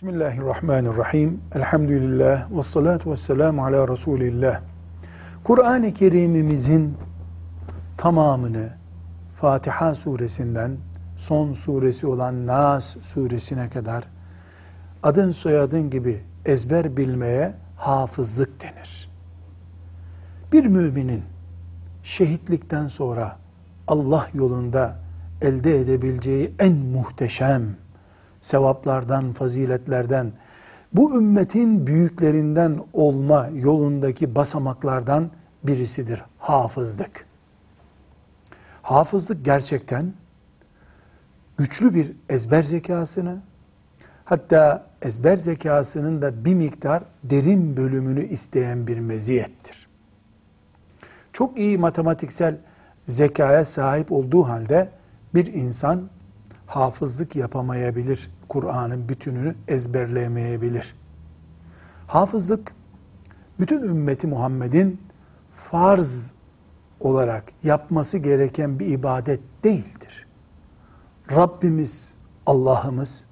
Bismillahirrahmanirrahim. Elhamdülillah ve salatu ve selamu ala Resulillah. Kur'an-ı Kerim'imizin tamamını Fatiha suresinden son suresi olan Nas suresine kadar adın soyadın gibi ezber bilmeye hafızlık denir. Bir müminin şehitlikten sonra Allah yolunda elde edebileceği en muhteşem sevaplardan, faziletlerden, bu ümmetin büyüklerinden olma yolundaki basamaklardan birisidir hafızlık. Hafızlık gerçekten güçlü bir ezber zekasını, hatta ezber zekasının da bir miktar derin bölümünü isteyen bir meziyettir. Çok iyi matematiksel zekaya sahip olduğu halde bir insan hafızlık yapamayabilir. Kur'an'ın bütününü ezberleyemeyebilir. Hafızlık bütün ümmeti Muhammed'in farz olarak yapması gereken bir ibadet değildir. Rabbimiz, Allah'ımız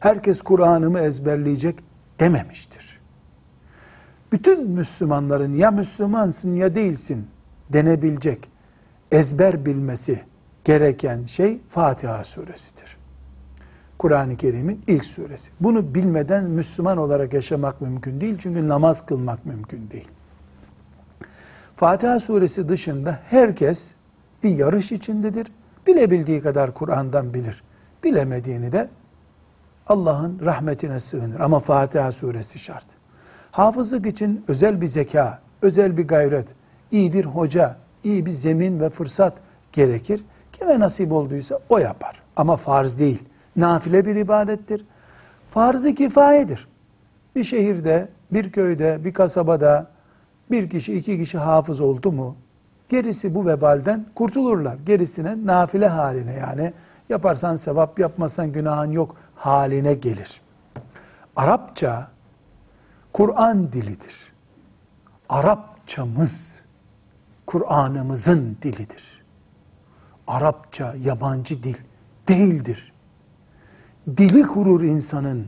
herkes Kur'an'ımı ezberleyecek dememiştir. Bütün Müslümanların ya Müslümansın ya değilsin denebilecek ezber bilmesi gereken şey Fatiha suresidir. Kur'an-ı Kerim'in ilk suresi. Bunu bilmeden Müslüman olarak yaşamak mümkün değil. Çünkü namaz kılmak mümkün değil. Fatiha suresi dışında herkes bir yarış içindedir. Bilebildiği kadar Kur'an'dan bilir. Bilemediğini de Allah'ın rahmetine sığınır. Ama Fatiha suresi şart. Hafızlık için özel bir zeka, özel bir gayret, iyi bir hoca, iyi bir zemin ve fırsat gerekir. Kime nasip olduysa o yapar. Ama farz değil. Nafile bir ibadettir. Farz-ı kifayedir. Bir şehirde, bir köyde, bir kasabada bir kişi, iki kişi hafız oldu mu gerisi bu vebalden kurtulurlar. Gerisine nafile haline yani yaparsan sevap, yapmazsan günahın yok haline gelir. Arapça Kur'an dilidir. Arapçamız Kur'an'ımızın dilidir. Arapça yabancı dil değildir. Dili kurur insanın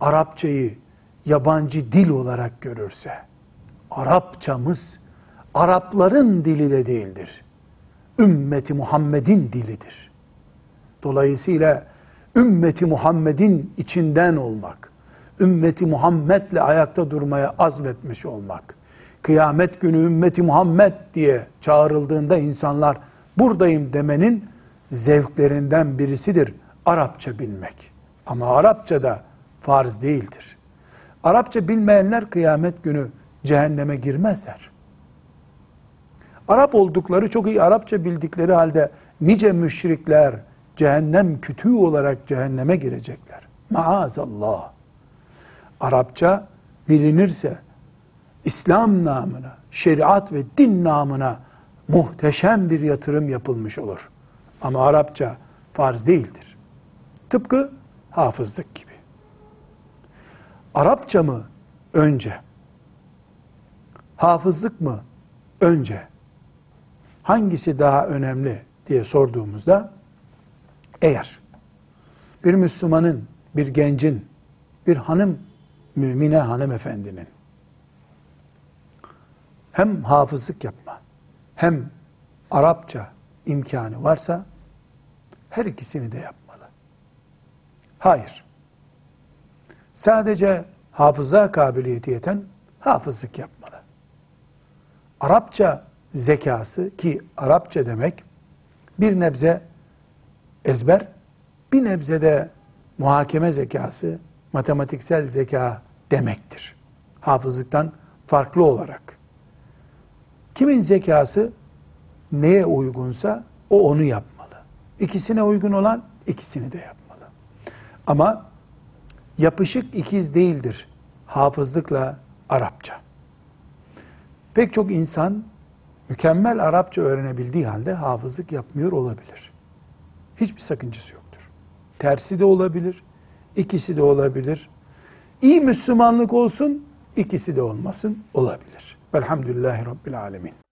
Arapçayı yabancı dil olarak görürse. Arapçamız Arapların dili de değildir. Ümmeti Muhammed'in dilidir. Dolayısıyla ümmeti Muhammed'in içinden olmak, ümmeti Muhammed'le ayakta durmaya azmetmiş olmak, kıyamet günü ümmeti Muhammed diye çağrıldığında insanlar buradayım demenin zevklerinden birisidir Arapça bilmek. Ama Arapça da farz değildir. Arapça bilmeyenler kıyamet günü cehenneme girmezler. Arap oldukları çok iyi Arapça bildikleri halde nice müşrikler cehennem kütüğü olarak cehenneme girecekler. Maazallah. Arapça bilinirse İslam namına, şeriat ve din namına muhteşem bir yatırım yapılmış olur. Ama Arapça farz değildir. Tıpkı hafızlık gibi. Arapça mı önce? Hafızlık mı önce? Hangisi daha önemli diye sorduğumuzda eğer bir Müslümanın, bir gencin, bir hanım, mümine hanımefendinin hem hafızlık yapma, hem Arapça imkanı varsa her ikisini de yapmalı. Hayır. Sadece hafıza kabiliyeti yeten hafızlık yapmalı. Arapça zekası ki Arapça demek bir nebze ezber, bir nebze de muhakeme zekası, matematiksel zeka demektir. Hafızlıktan farklı olarak. Kimin zekası neye uygunsa o onu yapmalı. İkisine uygun olan ikisini de yapmalı. Ama yapışık ikiz değildir hafızlıkla Arapça. Pek çok insan mükemmel Arapça öğrenebildiği halde hafızlık yapmıyor olabilir. Hiçbir sakıncası yoktur. Tersi de olabilir, ikisi de olabilir. İyi Müslümanlık olsun, ikisi de olmasın olabilir. Velhamdülillahi Rabbil Alemin.